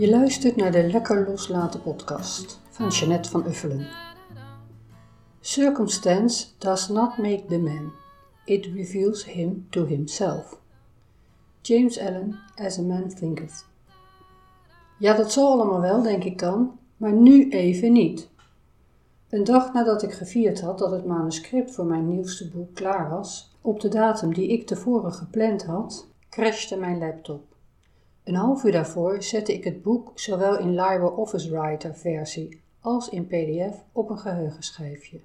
Je luistert naar de Lekker Loslaten podcast van Jeanette van Uffelen. Circumstance does not make the man. It reveals him to himself. James Allen, As a Man Thinketh. Ja, dat zal allemaal wel, denk ik dan, maar nu even niet. Een dag nadat ik gevierd had dat het manuscript voor mijn nieuwste boek klaar was, op de datum die ik tevoren gepland had, crashte mijn laptop. Een half uur daarvoor zette ik het boek zowel in LibreOffice Writer versie als in PDF op een geheugenschijfje.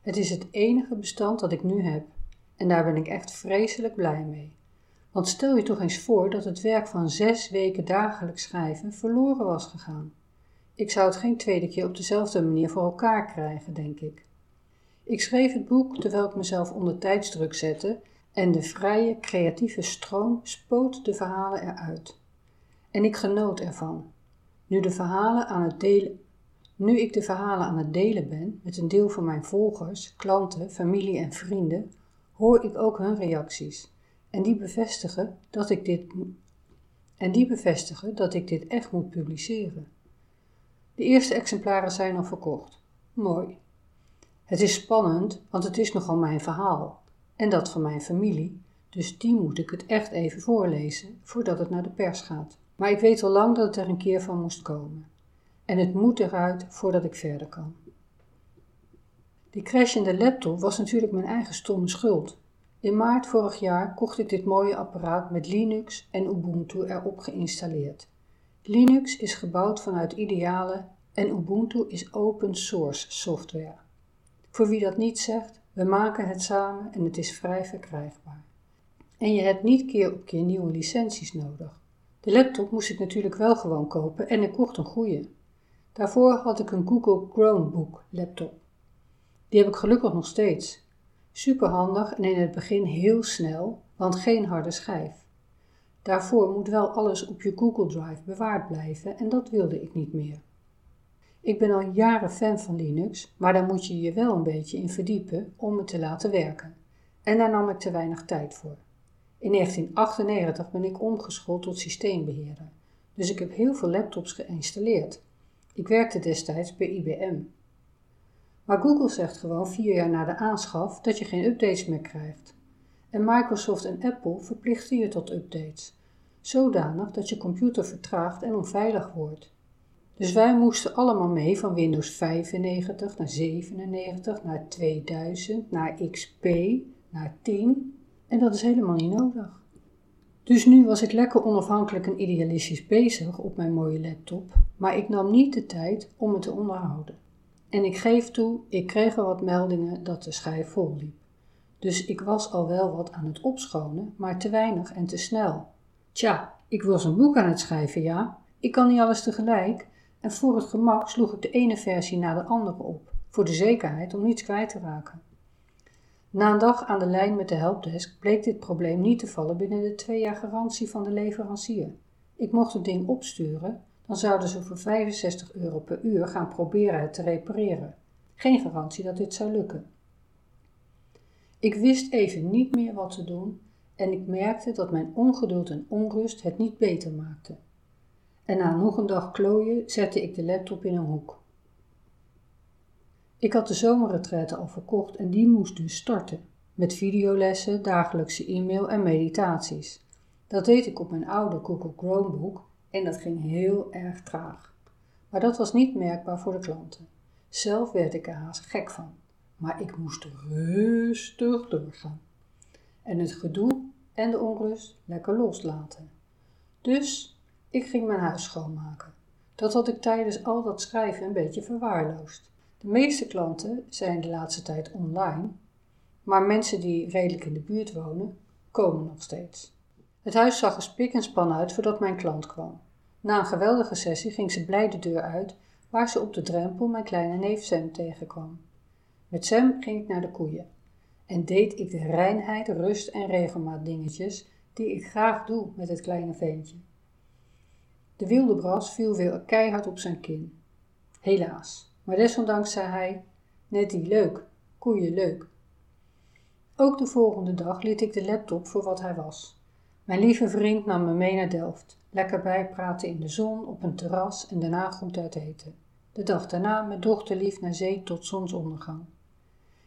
Het is het enige bestand dat ik nu heb en daar ben ik echt vreselijk blij mee. Want stel je toch eens voor dat het werk van zes weken dagelijks schrijven verloren was gegaan. Ik zou het geen tweede keer op dezelfde manier voor elkaar krijgen, denk ik. Ik schreef het boek terwijl ik mezelf onder tijdsdruk zette en de vrije, creatieve stroom spoot de verhalen eruit. En ik genoot ervan. Nu, de verhalen aan het delen, nu ik de verhalen aan het delen ben met een deel van mijn volgers, klanten, familie en vrienden, hoor ik ook hun reacties. En die bevestigen dat ik dit, en die bevestigen dat ik dit echt moet publiceren. De eerste exemplaren zijn al verkocht. Mooi. Het is spannend, want het is nogal mijn verhaal en dat van mijn familie, dus die moet ik het echt even voorlezen voordat het naar de pers gaat. Maar ik weet al lang dat het er een keer van moest komen. En het moet eruit voordat ik verder kan. Die crash in de laptop was natuurlijk mijn eigen stomme schuld. In maart vorig jaar kocht ik dit mooie apparaat met Linux en Ubuntu erop geïnstalleerd. Linux is gebouwd vanuit idealen en Ubuntu is open source software. Voor wie dat niet zegt, we maken het samen en het is vrij verkrijgbaar. En je hebt niet keer op keer nieuwe licenties nodig. De laptop moest ik natuurlijk wel gewoon kopen en ik kocht een goede. Daarvoor had ik een Google Chromebook laptop. Die heb ik gelukkig nog steeds. Superhandig en in het begin heel snel, want geen harde schijf. Daarvoor moet wel alles op je Google Drive bewaard blijven en dat wilde ik niet meer. Ik ben al jaren fan van Linux, maar daar moet je je wel een beetje in verdiepen om het te laten werken. En daar nam ik te weinig tijd voor. In 1998 ben ik omgeschoold tot systeembeheerder, dus ik heb heel veel laptops geïnstalleerd. Ik werkte destijds bij IBM. Maar Google zegt gewoon vier jaar na de aanschaf dat je geen updates meer krijgt. En Microsoft en Apple verplichten je tot updates, zodanig dat je computer vertraagt en onveilig wordt. Dus wij moesten allemaal mee van Windows 95 naar 97, naar 2000, naar XP, naar 10 en dat is helemaal niet nodig. Dus nu was ik lekker onafhankelijk en idealistisch bezig op mijn mooie laptop, maar ik nam niet de tijd om het te onderhouden. En ik geef toe, ik kreeg al wat meldingen dat de schijf vol liep. Dus ik was al wel wat aan het opschonen, maar te weinig en te snel. Tja, ik was een boek aan het schrijven, ja. Ik kan niet alles tegelijk. En voor het gemak sloeg ik de ene versie na de andere op, voor de zekerheid om niets kwijt te raken. Na een dag aan de lijn met de helpdesk bleek dit probleem niet te vallen binnen de twee jaar garantie van de leverancier. Ik mocht het ding opsturen, dan zouden ze voor 65 euro per uur gaan proberen het te repareren. Geen garantie dat dit zou lukken. Ik wist even niet meer wat te doen en ik merkte dat mijn ongeduld en onrust het niet beter maakten. En na nog een dag klooien zette ik de laptop in een hoek. Ik had de zomerretraite al verkocht en die moest dus starten. Met videolessen, dagelijkse e-mail en meditaties. Dat deed ik op mijn oude Google Chromebook en dat ging heel erg traag. Maar dat was niet merkbaar voor de klanten. Zelf werd ik er haast gek van. Maar ik moest rustig doorgaan. En het gedoe en de onrust lekker loslaten. Dus ik ging mijn huis schoonmaken. Dat had ik tijdens al dat schrijven een beetje verwaarloosd. De meeste klanten zijn de laatste tijd online, maar mensen die redelijk in de buurt wonen, komen nog steeds. Het huis zag er spik en span uit voordat mijn klant kwam. Na een geweldige sessie ging ze blij de deur uit, waar ze op de drempel mijn kleine neef Sam tegenkwam. Met Sam ging ik naar de koeien en deed ik de reinheid, rust en regelmaat dingetjes die ik graag doe met het kleine ventje. De wilde bras viel weer keihard op zijn kin. Helaas, maar desondanks zei hij: Nettie, leuk, koeien leuk. Ook de volgende dag liet ik de laptop voor wat hij was. Mijn lieve vriend nam me mee naar Delft. Lekker bijpraten in de zon, op een terras en daarna goed uit eten. De dag daarna met dochterlief naar zee tot zonsondergang.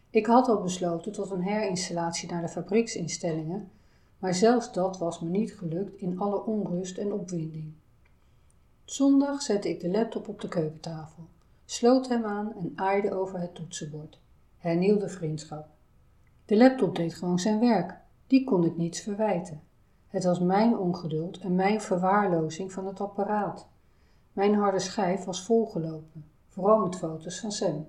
Ik had al besloten tot een herinstallatie naar de fabrieksinstellingen, maar zelfs dat was me niet gelukt in alle onrust en opwinding. Zondag zette ik de laptop op de keukentafel, sloot hem aan en aaide over het toetsenbord. Hernieuwde vriendschap. De laptop deed gewoon zijn werk, die kon ik niets verwijten. Het was mijn ongeduld en mijn verwaarlozing van het apparaat. Mijn harde schijf was volgelopen, vooral met foto's van Sam.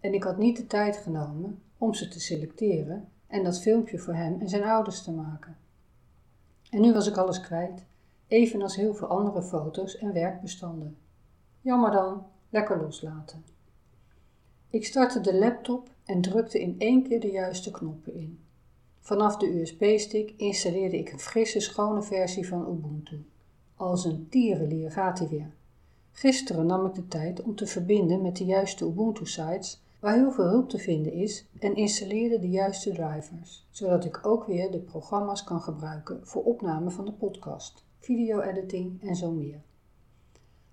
En ik had niet de tijd genomen om ze te selecteren en dat filmpje voor hem en zijn ouders te maken. En nu was ik alles kwijt, evenals heel veel andere foto's en werkbestanden. Jammer dan, lekker loslaten. Ik startte de laptop en drukte in één keer de juiste knoppen in. Vanaf de USB-stick installeerde ik een frisse, schone versie van Ubuntu. Als een tierenlier gaat hij weer. Gisteren nam ik de tijd om te verbinden met de juiste Ubuntu-sites waar heel veel hulp te vinden is en installeerde de juiste drivers, zodat ik ook weer de programma's kan gebruiken voor opname van de podcast, video-editing en zo meer.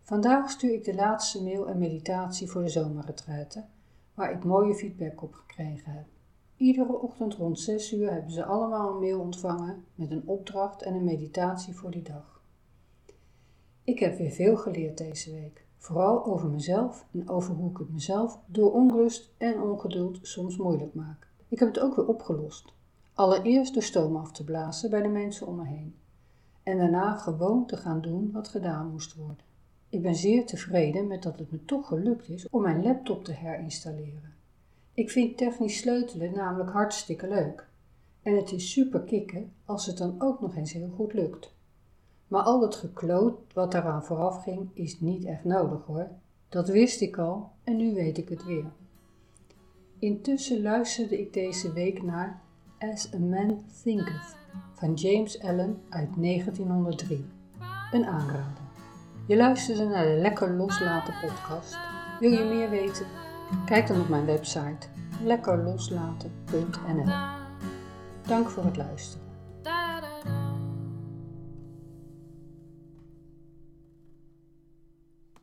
Vandaag stuur ik de laatste mail en meditatie voor de zomerretraite, waar ik mooie feedback op gekregen heb. Iedere ochtend rond 6 uur hebben ze allemaal een mail ontvangen met een opdracht en een meditatie voor die dag. Ik heb weer veel geleerd deze week, vooral over mezelf en over hoe ik het mezelf door onrust en ongeduld soms moeilijk maak. Ik heb het ook weer opgelost. Allereerst de stoom af te blazen bij de mensen om me heen en daarna gewoon te gaan doen wat gedaan moest worden. Ik ben zeer tevreden met dat het me toch gelukt is om mijn laptop te herinstalleren. Ik vind technisch sleutelen namelijk hartstikke leuk. En het is super kicken als het dan ook nog eens heel goed lukt. Maar al het gekloot wat daaraan vooraf ging is niet echt nodig hoor. Dat wist ik al en nu weet ik het weer. Intussen luisterde ik deze week naar As a Man Thinketh van James Allen uit 1903. Een aanrader. Je luisterde naar de Lekker Loslaten podcast. Wil je meer weten? Kijk dan op mijn website lekkerloslaten.nl. Dank voor het luisteren.